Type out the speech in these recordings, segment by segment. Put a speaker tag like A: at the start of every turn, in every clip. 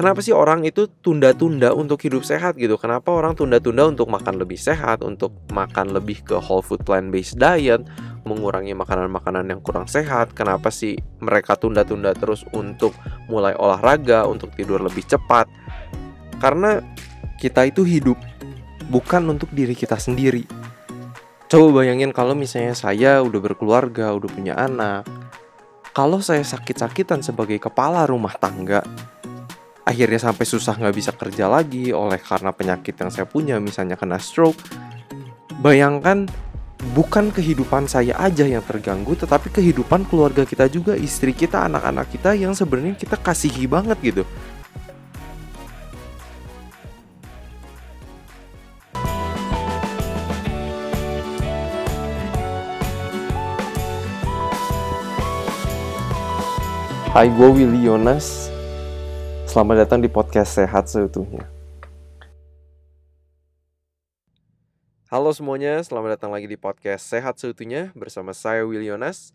A: kenapa sih orang itu tunda-tunda untuk hidup sehat gitu? Kenapa orang tunda-tunda untuk makan lebih sehat, untuk makan lebih ke whole food plant based diet, mengurangi makanan-makanan yang kurang sehat? Kenapa sih mereka tunda-tunda terus untuk mulai olahraga, untuk tidur lebih cepat? Karena kita itu hidup bukan untuk diri kita sendiri. Coba bayangin kalau misalnya saya udah berkeluarga, udah punya anak. Kalau saya sakit-sakitan sebagai kepala rumah tangga, akhirnya sampai susah nggak bisa kerja lagi oleh karena penyakit yang saya punya, misalnya kena stroke. Bayangkan bukan kehidupan saya aja yang terganggu, tetapi kehidupan keluarga kita juga, istri kita, anak-anak kita yang sebenarnya kita kasihi banget gitu. Hai, gue Willy Yonas. Selamat datang di podcast Sehat Seutuhnya. Halo semuanya, selamat datang lagi di podcast Sehat Seutuhnya bersama saya Willy Yonas.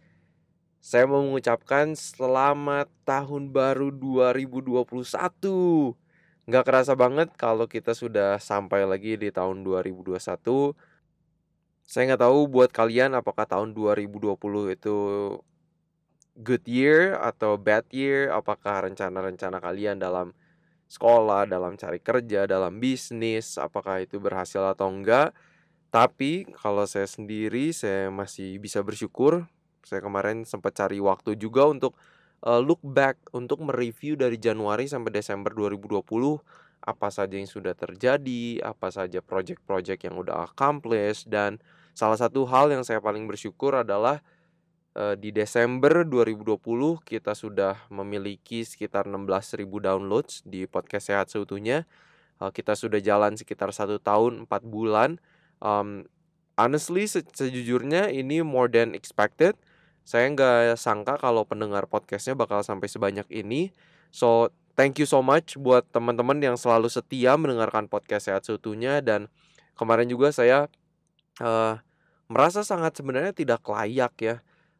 A: Saya mau mengucapkan selamat tahun baru 2021. Nggak kerasa banget kalau kita sudah sampai lagi di tahun 2021. Saya nggak tahu buat kalian apakah tahun 2020 itu good year atau bad year? Apakah rencana-rencana kalian dalam sekolah, dalam cari kerja, dalam bisnis, apakah itu berhasil atau enggak? Tapi kalau saya sendiri, saya masih bisa bersyukur. Saya kemarin sempat cari waktu juga untuk uh, look back, untuk mereview dari Januari sampai Desember 2020 apa saja yang sudah terjadi, apa saja project-project yang udah accomplished dan salah satu hal yang saya paling bersyukur adalah di Desember 2020 kita sudah memiliki sekitar 16.000 downloads di podcast sehat seutuhnya. Uh, kita sudah jalan sekitar satu tahun 4 bulan. Um, honestly se sejujurnya ini more than expected. Saya nggak sangka kalau pendengar podcastnya bakal sampai sebanyak ini. So thank you so much buat teman-teman yang selalu setia mendengarkan podcast sehat seutuhnya dan kemarin juga saya uh, merasa sangat sebenarnya tidak layak ya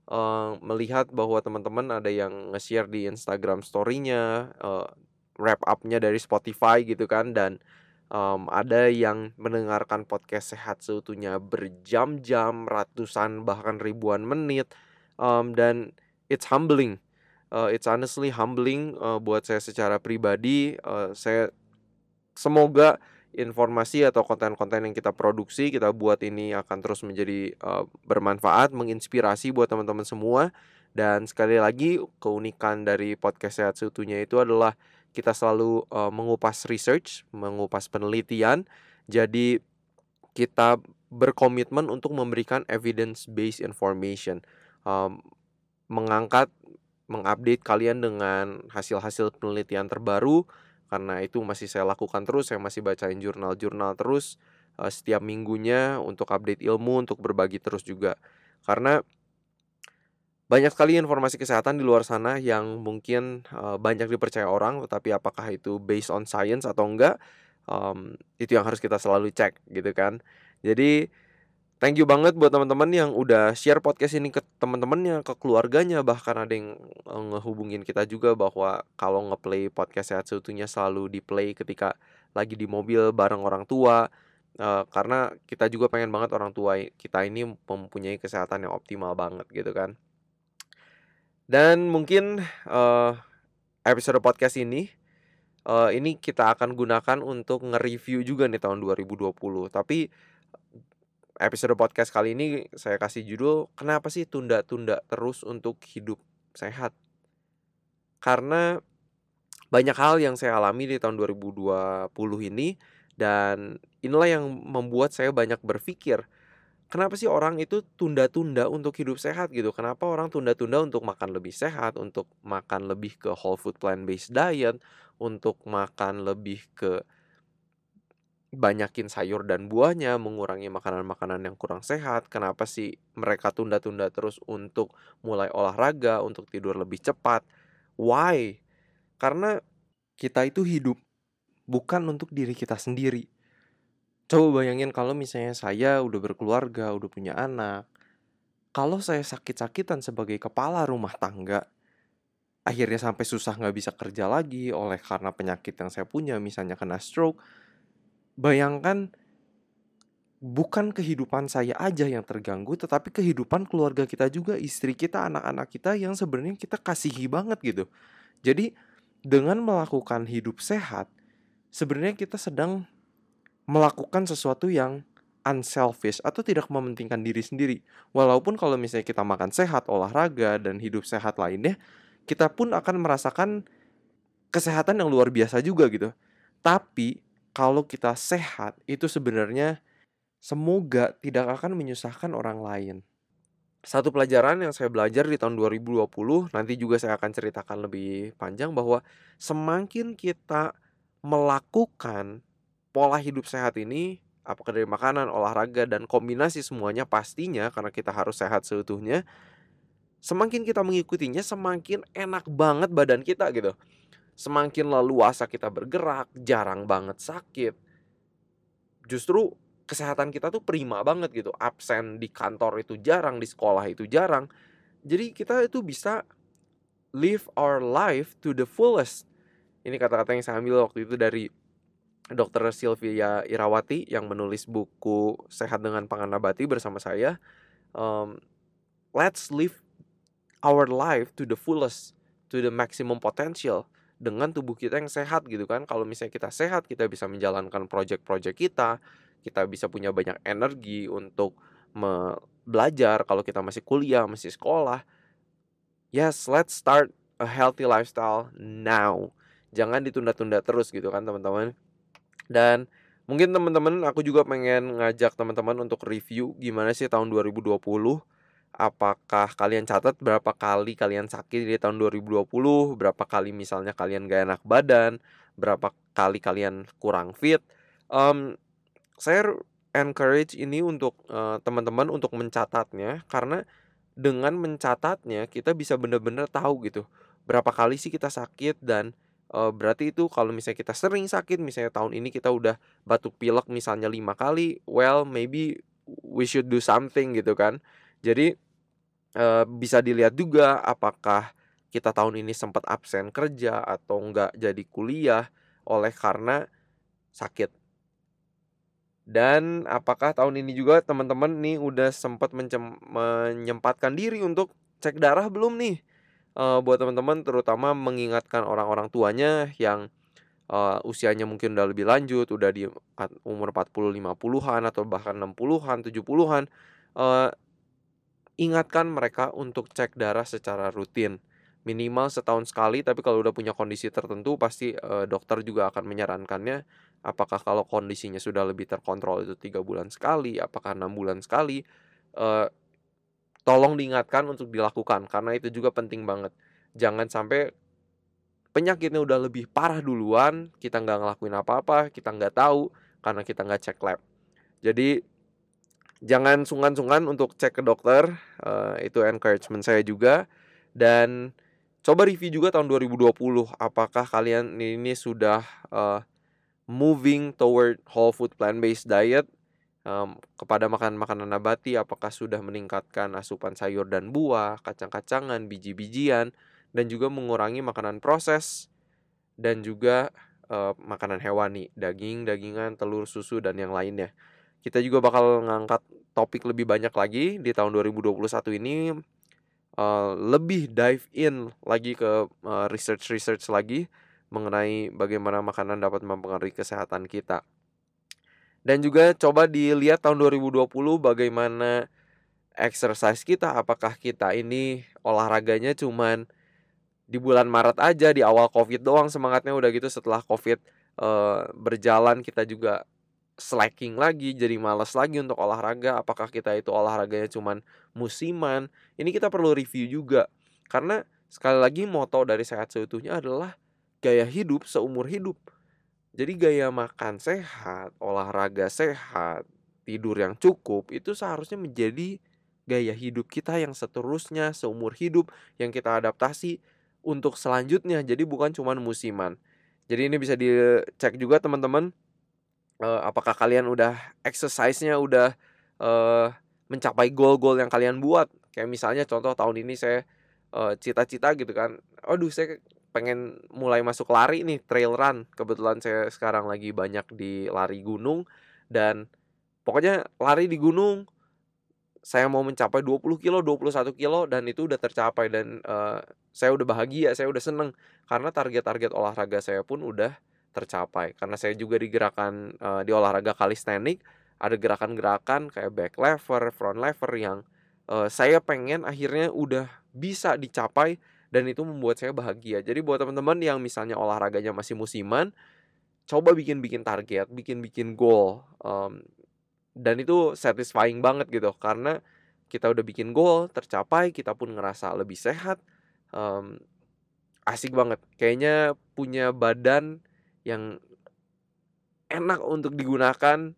A: uh, melihat bahwa teman-teman ada yang nge-share di Instagram story-nya, uh, wrap up-nya dari Spotify gitu kan dan um, ada yang mendengarkan podcast sehat seutuhnya berjam-jam, ratusan bahkan ribuan menit um, dan it's humbling. Uh, it's honestly humbling uh, buat saya secara pribadi. Uh, saya semoga informasi atau konten-konten yang kita produksi kita buat ini akan terus menjadi uh, bermanfaat menginspirasi buat teman-teman semua. Dan sekali lagi keunikan dari podcast sehat seutuhnya itu adalah kita selalu uh, mengupas research mengupas penelitian. Jadi kita berkomitmen untuk memberikan evidence based information um, mengangkat mengupdate kalian dengan hasil-hasil penelitian terbaru karena itu masih saya lakukan terus saya masih bacain jurnal-jurnal terus uh, setiap minggunya untuk update ilmu untuk berbagi terus juga. Karena banyak sekali informasi kesehatan di luar sana yang mungkin uh, banyak dipercaya orang tetapi apakah itu based on science atau enggak um, itu yang harus kita selalu cek gitu kan. Jadi Thank you banget buat teman-teman yang udah share podcast ini ke teman-temannya, ke keluarganya, bahkan ada yang eh, ngehubungin kita juga bahwa kalau ngeplay podcast sehat seutuhnya selalu di play ketika lagi di mobil bareng orang tua. Uh, karena kita juga pengen banget orang tua kita ini mempunyai kesehatan yang optimal banget gitu kan. Dan mungkin uh, episode podcast ini uh, ini kita akan gunakan untuk nge-review juga nih tahun 2020. Tapi episode podcast kali ini saya kasih judul kenapa sih tunda-tunda terus untuk hidup sehat? Karena banyak hal yang saya alami di tahun 2020 ini dan inilah yang membuat saya banyak berpikir kenapa sih orang itu tunda-tunda untuk hidup sehat? Gitu. Kenapa orang tunda-tunda untuk makan lebih sehat untuk makan lebih ke whole food plant based diet untuk makan lebih ke banyakin sayur dan buahnya, mengurangi makanan-makanan yang kurang sehat. Kenapa sih mereka tunda-tunda terus untuk mulai olahraga, untuk tidur lebih cepat? Why? Karena kita itu hidup bukan untuk diri kita sendiri. Coba bayangin kalau misalnya saya udah berkeluarga, udah punya anak. Kalau saya sakit-sakitan sebagai kepala rumah tangga, akhirnya sampai susah nggak bisa kerja lagi oleh karena penyakit yang saya punya, misalnya kena stroke. Bayangkan bukan kehidupan saya aja yang terganggu, tetapi kehidupan keluarga kita juga, istri kita, anak-anak kita yang sebenarnya kita kasihi banget gitu. Jadi dengan melakukan hidup sehat, sebenarnya kita sedang melakukan sesuatu yang unselfish atau tidak mementingkan diri sendiri. Walaupun kalau misalnya kita makan sehat, olahraga dan hidup sehat lainnya, kita pun akan merasakan kesehatan yang luar biasa juga gitu. Tapi kalau kita sehat itu sebenarnya semoga tidak akan menyusahkan orang lain. Satu pelajaran yang saya belajar di tahun 2020, nanti juga saya akan ceritakan lebih panjang bahwa semakin kita melakukan pola hidup sehat ini, apakah dari makanan, olahraga, dan kombinasi semuanya pastinya karena kita harus sehat seutuhnya, semakin kita mengikutinya, semakin enak banget badan kita gitu. Semakin leluasa kita bergerak, jarang banget sakit. Justru kesehatan kita tuh prima banget gitu. Absen di kantor itu jarang, di sekolah itu jarang. Jadi kita itu bisa live our life to the fullest. Ini kata-kata yang saya ambil waktu itu dari Dr. Sylvia Irawati yang menulis buku Sehat dengan Pangan Nabati bersama saya. Um, let's live our life to the fullest, to the maximum potential dengan tubuh kita yang sehat gitu kan. Kalau misalnya kita sehat, kita bisa menjalankan project-project kita, kita bisa punya banyak energi untuk belajar kalau kita masih kuliah, masih sekolah. Yes, let's start a healthy lifestyle now. Jangan ditunda-tunda terus gitu kan teman-teman. Dan mungkin teman-teman aku juga pengen ngajak teman-teman untuk review gimana sih tahun 2020. Apakah kalian catat berapa kali kalian sakit di tahun 2020, berapa kali misalnya kalian gak enak badan, berapa kali kalian kurang fit. Um, saya encourage ini untuk uh, teman-teman untuk mencatatnya karena dengan mencatatnya kita bisa benar-benar tahu gitu berapa kali sih kita sakit dan uh, berarti itu kalau misalnya kita sering sakit misalnya tahun ini kita udah batuk pilek misalnya lima kali well maybe we should do something gitu kan jadi uh, bisa dilihat juga apakah kita tahun ini sempat absen kerja atau enggak jadi kuliah oleh karena sakit dan apakah tahun ini juga teman-teman nih udah sempat menyempatkan diri untuk cek darah belum nih? Uh, buat teman-teman terutama mengingatkan orang-orang tuanya yang uh, usianya mungkin udah lebih lanjut, udah di umur 40 50-an atau bahkan 60-an, 70-an. Uh, ingatkan mereka untuk cek darah secara rutin. Minimal setahun sekali, tapi kalau udah punya kondisi tertentu pasti uh, dokter juga akan menyarankannya apakah kalau kondisinya sudah lebih terkontrol itu tiga bulan sekali apakah enam bulan sekali uh, tolong diingatkan untuk dilakukan karena itu juga penting banget jangan sampai penyakitnya udah lebih parah duluan kita nggak ngelakuin apa-apa kita nggak tahu karena kita nggak cek lab jadi jangan sungkan-sungkan untuk cek ke dokter uh, itu encouragement saya juga dan coba review juga tahun 2020 apakah kalian ini sudah uh, moving toward whole food plant-based diet um, kepada makan makanan nabati apakah sudah meningkatkan asupan sayur dan buah, kacang-kacangan, biji-bijian dan juga mengurangi makanan proses dan juga uh, makanan hewani, daging, dagingan, telur, susu dan yang lainnya. Kita juga bakal ngangkat topik lebih banyak lagi di tahun 2021 ini uh, lebih dive in lagi ke uh, research-research lagi mengenai bagaimana makanan dapat mempengaruhi kesehatan kita. Dan juga coba dilihat tahun 2020 bagaimana exercise kita, apakah kita ini olahraganya cuman di bulan Maret aja di awal Covid doang semangatnya udah gitu setelah Covid uh, berjalan kita juga slacking lagi jadi males lagi untuk olahraga apakah kita itu olahraganya cuman musiman ini kita perlu review juga karena sekali lagi moto dari sehat seutuhnya adalah gaya hidup seumur hidup. Jadi gaya makan sehat, olahraga sehat, tidur yang cukup itu seharusnya menjadi gaya hidup kita yang seterusnya seumur hidup yang kita adaptasi untuk selanjutnya. Jadi bukan cuma musiman. Jadi ini bisa dicek juga teman-teman uh, apakah kalian udah exercise-nya udah uh, mencapai goal-goal yang kalian buat. Kayak misalnya contoh tahun ini saya uh, cita-cita gitu kan aduh saya pengen mulai masuk lari nih trail run kebetulan saya sekarang lagi banyak di lari gunung dan pokoknya lari di gunung saya mau mencapai 20 kilo 21 kilo dan itu udah tercapai dan uh, saya udah bahagia saya udah seneng karena target-target olahraga saya pun udah tercapai karena saya juga di gerakan uh, di olahraga kalistenik ada gerakan-gerakan kayak back lever, front lever yang uh, saya pengen akhirnya udah bisa dicapai dan itu membuat saya bahagia. Jadi buat teman-teman yang misalnya olahraganya masih musiman, coba bikin-bikin target, bikin-bikin goal. Um, dan itu satisfying banget gitu karena kita udah bikin goal tercapai, kita pun ngerasa lebih sehat. Um, asik banget. Kayaknya punya badan yang enak untuk digunakan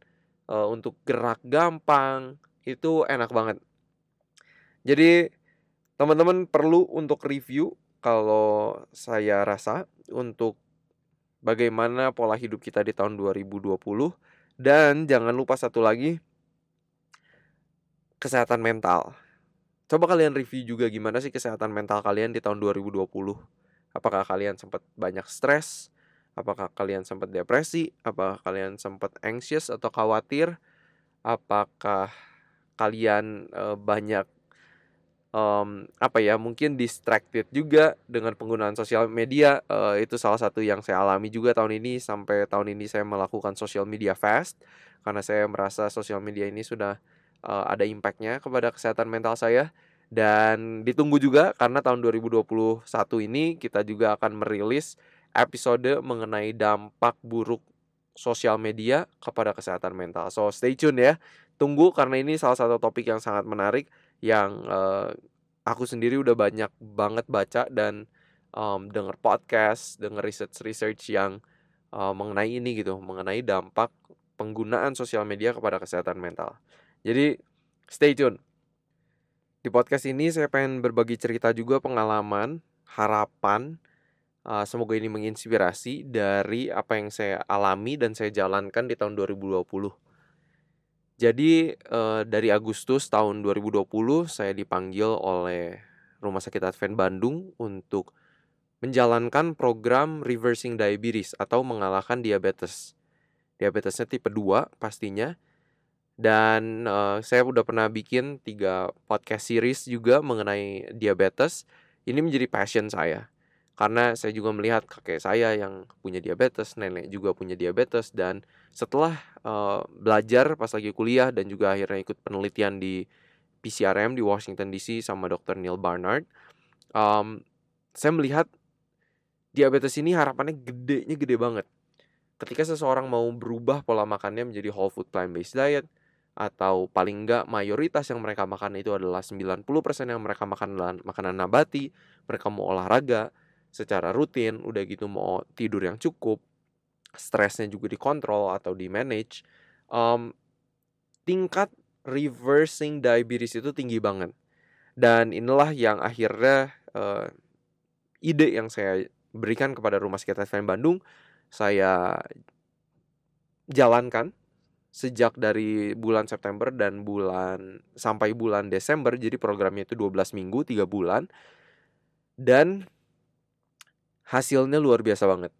A: uh, untuk gerak gampang itu enak banget. Jadi teman-teman perlu untuk review kalau saya rasa untuk bagaimana pola hidup kita di tahun 2020 dan jangan lupa satu lagi kesehatan mental. Coba kalian review juga gimana sih kesehatan mental kalian di tahun 2020. Apakah kalian sempat banyak stres? Apakah kalian sempat depresi? Apakah kalian sempat anxious atau khawatir? Apakah kalian uh, banyak um, apa ya mungkin distracted juga dengan penggunaan sosial media uh, itu salah satu yang saya alami juga tahun ini sampai tahun ini saya melakukan social media fast karena saya merasa sosial media ini sudah uh, ada impactnya kepada kesehatan mental saya dan ditunggu juga karena tahun 2021 ini kita juga akan merilis episode mengenai dampak buruk sosial media kepada kesehatan mental. So stay tune ya. Tunggu karena ini salah satu topik yang sangat menarik yang uh, aku sendiri udah banyak banget baca dan um, denger podcast, denger research-research yang uh, mengenai ini gitu, mengenai dampak penggunaan sosial media kepada kesehatan mental. Jadi stay tune. Di podcast ini saya pengen berbagi cerita juga pengalaman, harapan, Uh, semoga ini menginspirasi dari apa yang saya alami dan saya jalankan di tahun 2020. Jadi uh, dari Agustus tahun 2020 saya dipanggil oleh Rumah Sakit Advent Bandung untuk menjalankan program reversing diabetes atau mengalahkan diabetes. Diabetesnya tipe 2 pastinya. Dan uh, saya udah pernah bikin tiga podcast series juga mengenai diabetes. Ini menjadi passion saya karena saya juga melihat kakek saya yang punya diabetes, nenek juga punya diabetes dan setelah uh, belajar pas lagi kuliah dan juga akhirnya ikut penelitian di PCRM di Washington DC sama Dr. Neil Barnard, um, saya melihat diabetes ini harapannya gedenya gede banget. Ketika seseorang mau berubah pola makannya menjadi whole food plant based diet atau paling enggak mayoritas yang mereka makan itu adalah 90% yang mereka makan makanan nabati, mereka mau olahraga, secara rutin, udah gitu mau tidur yang cukup, stresnya juga dikontrol atau di manage, um, tingkat reversing diabetes itu tinggi banget. Dan inilah yang akhirnya uh, ide yang saya berikan kepada Rumah Sakit FM Bandung, saya jalankan sejak dari bulan September dan bulan sampai bulan Desember. Jadi programnya itu 12 minggu, 3 bulan. Dan hasilnya luar biasa banget.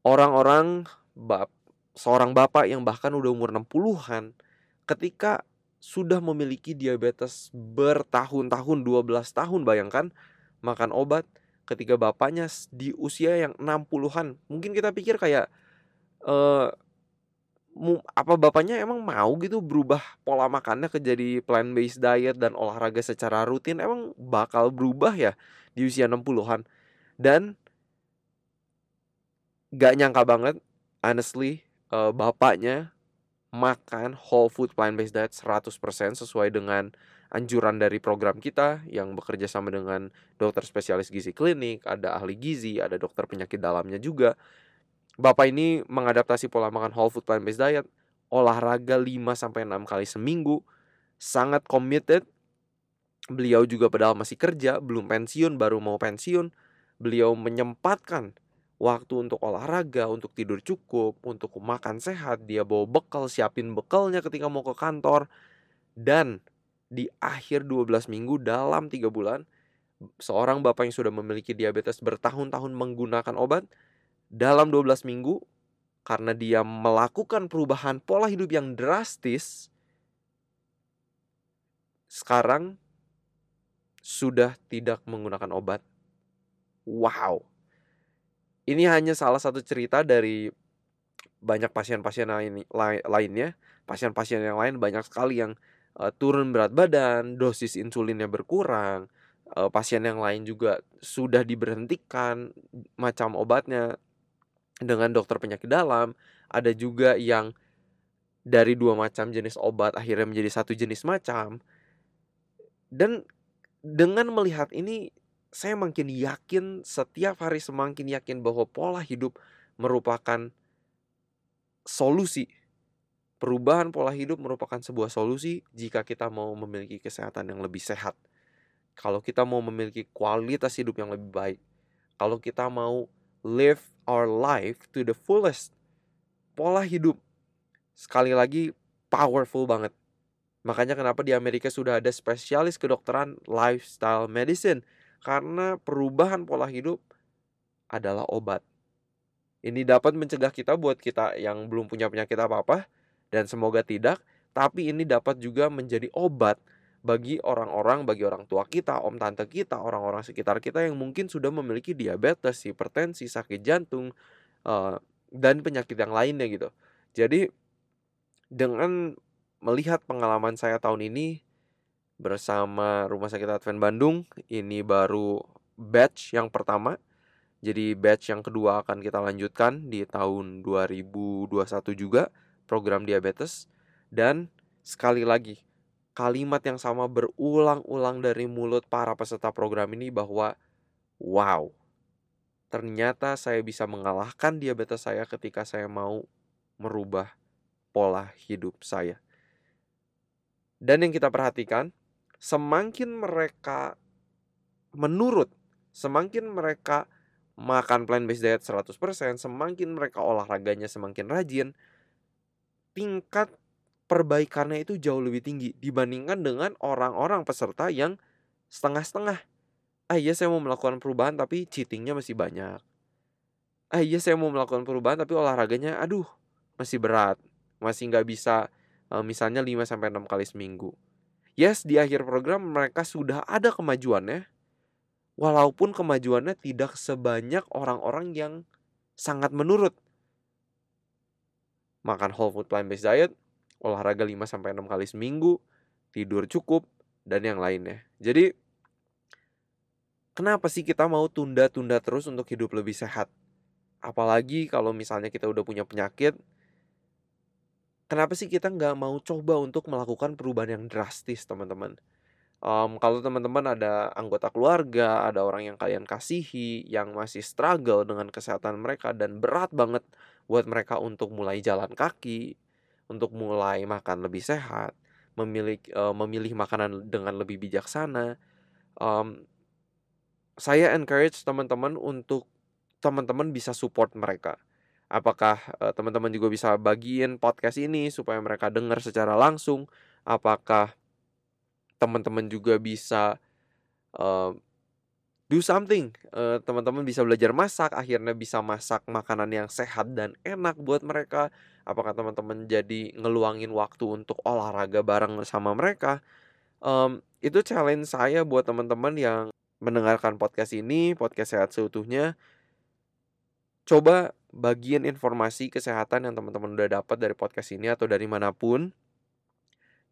A: Orang-orang bap seorang bapak yang bahkan udah umur 60-an ketika sudah memiliki diabetes bertahun-tahun 12 tahun bayangkan makan obat ketika bapaknya di usia yang 60-an. Mungkin kita pikir kayak uh, apa bapaknya emang mau gitu berubah pola makannya ke jadi plant based diet dan olahraga secara rutin emang bakal berubah ya di usia 60-an dan gak nyangka banget honestly uh, bapaknya makan whole food plant based diet 100% sesuai dengan anjuran dari program kita yang bekerja sama dengan dokter spesialis gizi klinik, ada ahli gizi, ada dokter penyakit dalamnya juga. Bapak ini mengadaptasi pola makan whole food plant based diet, olahraga 5 sampai 6 kali seminggu, sangat committed Beliau juga padahal masih kerja, belum pensiun, baru mau pensiun. Beliau menyempatkan waktu untuk olahraga, untuk tidur cukup, untuk makan sehat. Dia bawa bekal, siapin bekalnya ketika mau ke kantor. Dan di akhir 12 minggu dalam tiga bulan seorang bapak yang sudah memiliki diabetes bertahun-tahun menggunakan obat dalam 12 minggu karena dia melakukan perubahan pola hidup yang drastis sekarang sudah tidak menggunakan obat. Wow. Ini hanya salah satu cerita dari banyak pasien-pasien lain, lainnya. Pasien-pasien yang lain banyak sekali yang uh, turun berat badan, dosis insulinnya berkurang. Uh, pasien yang lain juga sudah diberhentikan macam obatnya dengan dokter penyakit dalam. Ada juga yang dari dua macam jenis obat akhirnya menjadi satu jenis macam. Dan dengan melihat ini saya makin yakin setiap hari semakin yakin bahwa pola hidup merupakan solusi. Perubahan pola hidup merupakan sebuah solusi jika kita mau memiliki kesehatan yang lebih sehat. Kalau kita mau memiliki kualitas hidup yang lebih baik. Kalau kita mau live our life to the fullest. Pola hidup sekali lagi powerful banget. Makanya kenapa di Amerika sudah ada spesialis kedokteran lifestyle medicine karena perubahan pola hidup adalah obat. Ini dapat mencegah kita buat kita yang belum punya penyakit apa-apa dan semoga tidak, tapi ini dapat juga menjadi obat bagi orang-orang, bagi orang tua kita, om tante kita, orang-orang sekitar kita yang mungkin sudah memiliki diabetes, hipertensi, sakit jantung, uh, dan penyakit yang lainnya gitu. Jadi dengan melihat pengalaman saya tahun ini bersama Rumah Sakit Advent Bandung, ini baru batch yang pertama. Jadi batch yang kedua akan kita lanjutkan di tahun 2021 juga program diabetes dan sekali lagi kalimat yang sama berulang-ulang dari mulut para peserta program ini bahwa wow ternyata saya bisa mengalahkan diabetes saya ketika saya mau merubah pola hidup saya. Dan yang kita perhatikan, semakin mereka menurut, semakin mereka makan plant-based diet 100%, semakin mereka olahraganya semakin rajin, tingkat perbaikannya itu jauh lebih tinggi dibandingkan dengan orang-orang peserta yang setengah-setengah. Ah iya saya mau melakukan perubahan tapi cheatingnya masih banyak. Ah iya saya mau melakukan perubahan tapi olahraganya aduh masih berat. Masih nggak bisa uh, misalnya 5 sampai 6 kali seminggu. Yes, di akhir program mereka sudah ada kemajuannya. Walaupun kemajuannya tidak sebanyak orang-orang yang sangat menurut. Makan whole food plant based diet, olahraga 5 sampai 6 kali seminggu, tidur cukup dan yang lainnya. Jadi kenapa sih kita mau tunda-tunda terus untuk hidup lebih sehat? Apalagi kalau misalnya kita udah punya penyakit, kenapa sih kita nggak mau coba untuk melakukan perubahan yang drastis teman-teman um, kalau teman-teman ada anggota keluarga ada orang yang kalian kasihi yang masih struggle dengan kesehatan mereka dan berat banget buat mereka untuk mulai jalan kaki untuk mulai makan lebih sehat memilih uh, memilih makanan dengan lebih bijaksana um, saya encourage teman-teman untuk teman-teman bisa support mereka Apakah uh, teman-teman juga bisa bagiin podcast ini supaya mereka dengar secara langsung? Apakah teman-teman juga bisa uh, do something? Uh, teman-teman bisa belajar masak, akhirnya bisa masak makanan yang sehat dan enak buat mereka. Apakah teman-teman jadi ngeluangin waktu untuk olahraga bareng sama mereka? Um, itu challenge saya buat teman-teman yang mendengarkan podcast ini, podcast sehat seutuhnya. Coba bagian informasi kesehatan yang teman-teman udah dapat dari podcast ini atau dari mana pun.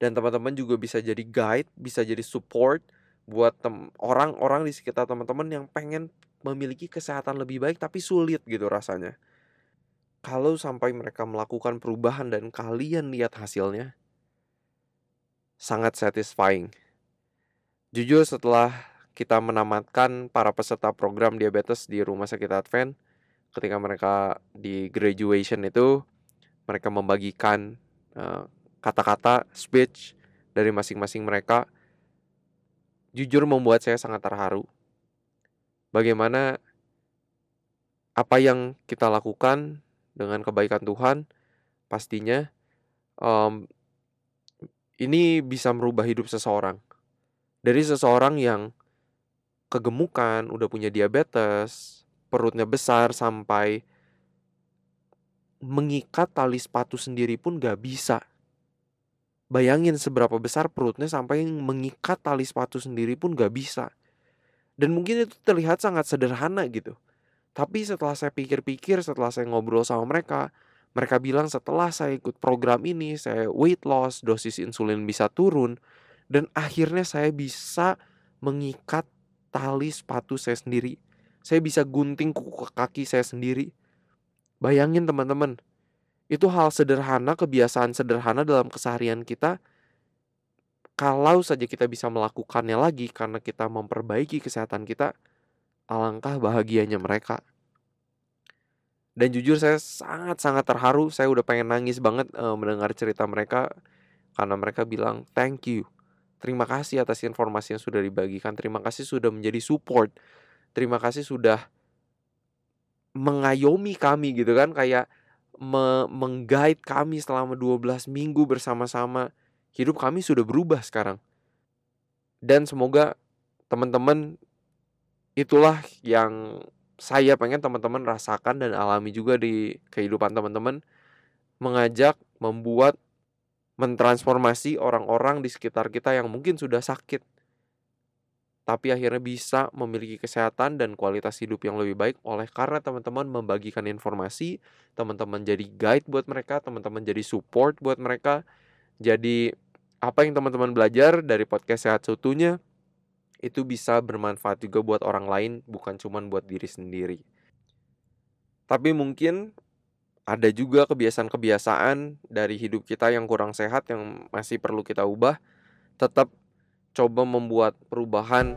A: Dan teman-teman juga bisa jadi guide, bisa jadi support buat orang-orang di sekitar teman-teman yang pengen memiliki kesehatan lebih baik tapi sulit gitu rasanya. Kalau sampai mereka melakukan perubahan dan kalian lihat hasilnya, sangat satisfying. Jujur setelah kita menamatkan para peserta program diabetes di Rumah Sakit Advent, ketika mereka di graduation itu mereka membagikan kata kata-kata speech dari masing-masing mereka jujur membuat saya sangat terharu bagaimana apa yang kita lakukan dengan kebaikan Tuhan pastinya um, ini bisa merubah hidup seseorang. Dari seseorang yang kegemukan, udah punya diabetes, perutnya besar sampai mengikat tali sepatu sendiri pun gak bisa. Bayangin seberapa besar perutnya sampai mengikat tali sepatu sendiri pun gak bisa. Dan mungkin itu terlihat sangat sederhana gitu. Tapi setelah saya pikir-pikir, setelah saya ngobrol sama mereka, mereka bilang setelah saya ikut program ini, saya weight loss, dosis insulin bisa turun, dan akhirnya saya bisa mengikat tali sepatu saya sendiri. Saya bisa gunting kuku kaki saya sendiri. Bayangin teman-teman, itu hal sederhana, kebiasaan sederhana dalam keseharian kita. Kalau saja kita bisa melakukannya lagi karena kita memperbaiki kesehatan kita, alangkah bahagianya mereka. Dan jujur saya sangat-sangat terharu, saya udah pengen nangis banget uh, mendengar cerita mereka karena mereka bilang thank you. Terima kasih atas informasi yang sudah dibagikan. Terima kasih sudah menjadi support. Terima kasih sudah mengayomi kami gitu kan kayak me menggait kami selama 12 minggu bersama-sama. Hidup kami sudah berubah sekarang. Dan semoga teman-teman itulah yang saya pengen teman-teman rasakan dan alami juga di kehidupan teman-teman mengajak, membuat mentransformasi orang-orang di sekitar kita yang mungkin sudah sakit tapi akhirnya bisa memiliki kesehatan dan kualitas hidup yang lebih baik oleh karena teman-teman membagikan informasi, teman-teman jadi guide buat mereka, teman-teman jadi support buat mereka. Jadi apa yang teman-teman belajar dari podcast sehat seutuhnya itu bisa bermanfaat juga buat orang lain, bukan cuma buat diri sendiri. Tapi mungkin ada juga kebiasaan-kebiasaan dari hidup kita yang kurang sehat yang masih perlu kita ubah. Tetap coba membuat perubahan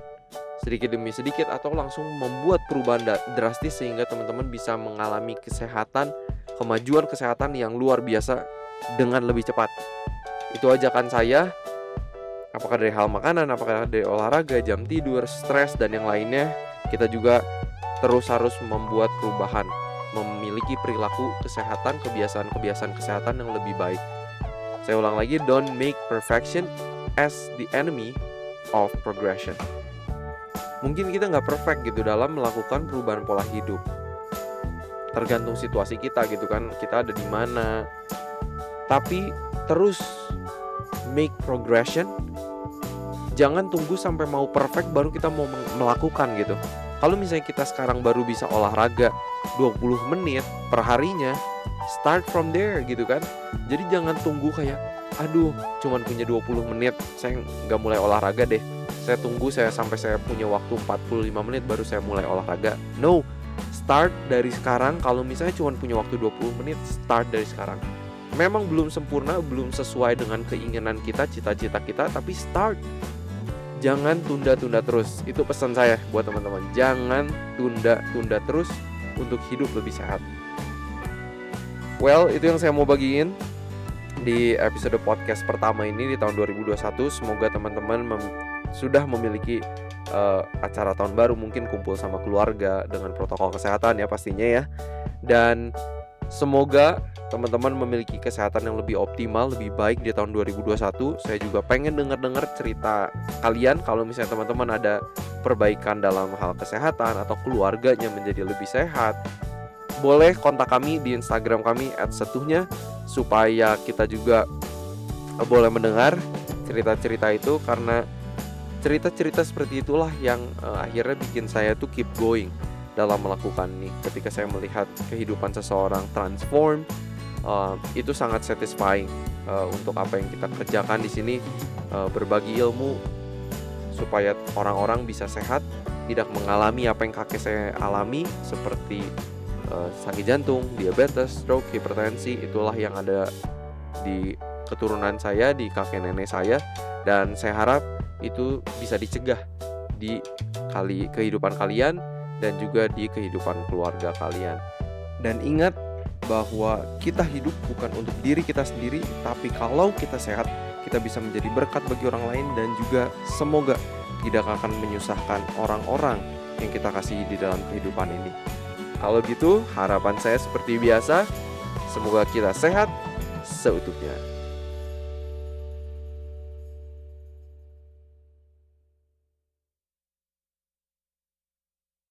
A: sedikit demi sedikit atau langsung membuat perubahan drastis sehingga teman-teman bisa mengalami kesehatan, kemajuan kesehatan yang luar biasa dengan lebih cepat. Itu ajakan saya. Apakah dari hal makanan, apakah dari olahraga, jam tidur, stres dan yang lainnya, kita juga terus harus membuat perubahan memiliki perilaku kesehatan, kebiasaan-kebiasaan kesehatan yang lebih baik. Saya ulang lagi, don't make perfection as the enemy of progression. Mungkin kita nggak perfect gitu dalam melakukan perubahan pola hidup. Tergantung situasi kita gitu kan, kita ada di mana. Tapi terus make progression. Jangan tunggu sampai mau perfect baru kita mau melakukan gitu. Kalau misalnya kita sekarang baru bisa olahraga 20 menit per harinya, start from there gitu kan. Jadi jangan tunggu kayak aduh cuman punya 20 menit, saya nggak mulai olahraga deh. Saya tunggu saya sampai saya punya waktu 45 menit baru saya mulai olahraga. No, start dari sekarang kalau misalnya cuma punya waktu 20 menit, start dari sekarang. Memang belum sempurna, belum sesuai dengan keinginan kita, cita-cita kita, tapi start jangan tunda-tunda terus. Itu pesan saya buat teman-teman. Jangan tunda-tunda terus untuk hidup lebih sehat. Well, itu yang saya mau bagiin di episode podcast pertama ini di tahun 2021. Semoga teman-teman mem sudah memiliki uh, acara tahun baru, mungkin kumpul sama keluarga dengan protokol kesehatan ya pastinya ya. Dan semoga teman-teman memiliki kesehatan yang lebih optimal, lebih baik di tahun 2021. Saya juga pengen dengar-dengar cerita kalian kalau misalnya teman-teman ada perbaikan dalam hal kesehatan atau keluarganya menjadi lebih sehat. Boleh kontak kami di Instagram kami @setuhnya supaya kita juga boleh mendengar cerita-cerita itu karena cerita-cerita seperti itulah yang uh, akhirnya bikin saya tuh keep going dalam melakukan ini. Ketika saya melihat kehidupan seseorang transform, uh, itu sangat satisfying uh, untuk apa yang kita kerjakan di sini uh, berbagi ilmu supaya orang-orang bisa sehat tidak mengalami apa yang kakek saya alami seperti uh, sakit jantung, diabetes, stroke, hipertensi itulah yang ada di keturunan saya, di kakek nenek saya dan saya harap itu bisa dicegah di kali kehidupan kalian dan juga di kehidupan keluarga kalian. Dan ingat bahwa kita hidup bukan untuk diri kita sendiri, tapi kalau kita sehat, kita bisa menjadi berkat bagi orang lain dan juga semoga tidak akan menyusahkan orang-orang yang kita kasih di dalam kehidupan ini. Kalau gitu, harapan saya seperti biasa, semoga kita sehat seutuhnya.